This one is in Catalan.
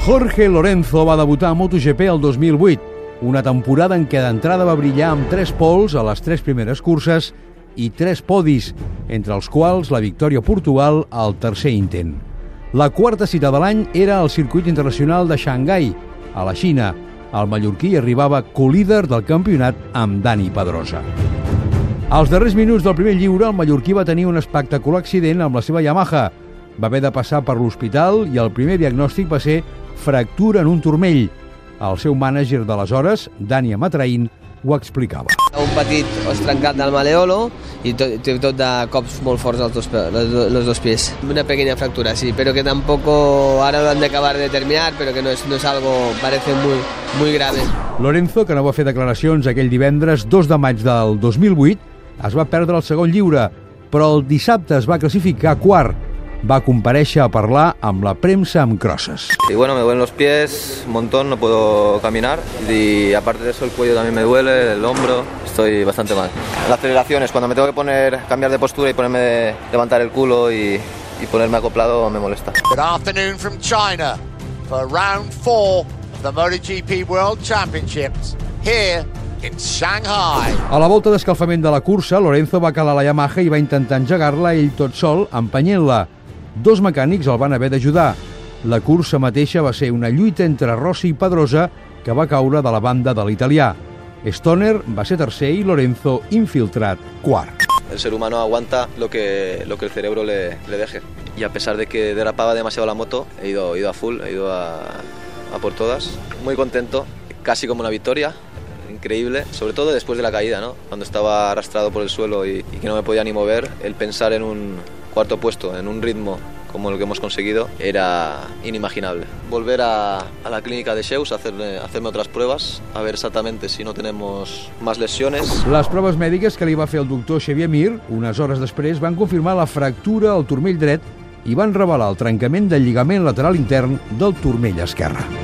Jorge Lorenzo va debutar a MotoGP el 2008, una temporada en què d'entrada va brillar amb tres pols a les tres primeres curses i tres podis, entre els quals la victòria a Portugal al tercer intent. La quarta cita de l'any era el circuit internacional de Xangai, a la Xina. El mallorquí arribava co-líder del campionat amb Dani Pedrosa. Als darrers minuts del primer lliure, el mallorquí va tenir un espectacular accident amb la seva Yamaha. Va haver de passar per l'hospital i el primer diagnòstic va ser fractura en un turmell. El seu mànager d'aleshores, Dani Amatraín, ho explicava. Un petit os trencat del maleolo i tot, tot de cops molt forts als dos, los, los dos pies. Una pequeña fractura, sí, pero que tampoco ahora lo han de acabar de determinar, pero que no es, no es algo, parece muy, muy grave. Lorenzo, que no va fer declaracions aquell divendres 2 de maig del 2008, es va perdre el segon lliure, però el dissabte es va classificar quart va comparèixer a parlar amb la premsa amb crosses. Y bueno, me duelen los pies un montón, no puedo caminar y aparte de eso el cuello también me duele, el hombro, estoy bastante mal. Las aceleraciones, cuando me tengo que poner, cambiar de postura y ponerme de, levantar el culo y, y ponerme acoplado me molesta. Good afternoon from China for round four of the MotoGP World Championships here in Shanghai. A la volta d'escalfament de la cursa, Lorenzo va calar la Yamaha i va intentar engegar-la ell tot sol, empenyent-la. Dos mecànics el van haver d'ajudar. La cursa mateixa va ser una lluita entre Rossi i Pedrosa que va caure de la banda de l'italià. Stoner va ser tercer i Lorenzo, infiltrat, quart. El ser humano aguanta lo que, lo que el cerebro le, le deje. Y a pesar de que derrapaba demasiado la moto, he ido, he ido a full, he ido a, a por todas. Muy contento, casi como una victoria, increíble, sobre todo después de la caída, ¿no? cuando estaba arrastrado por el suelo y, y, que no me podía ni mover, el pensar en un cuarto puesto, en un ritmo como el que hemos conseguido, era inimaginable. Volver a, a la clínica de Sheus hacer, hacerme otras pruebas, a ver exactamente si no tenemos más lesiones. Les proves mèdiques que li va fer el doctor Xavier Mir, unes hores després, van confirmar la fractura al turmell dret i van revelar el trencament del lligament lateral intern del turmell esquerre.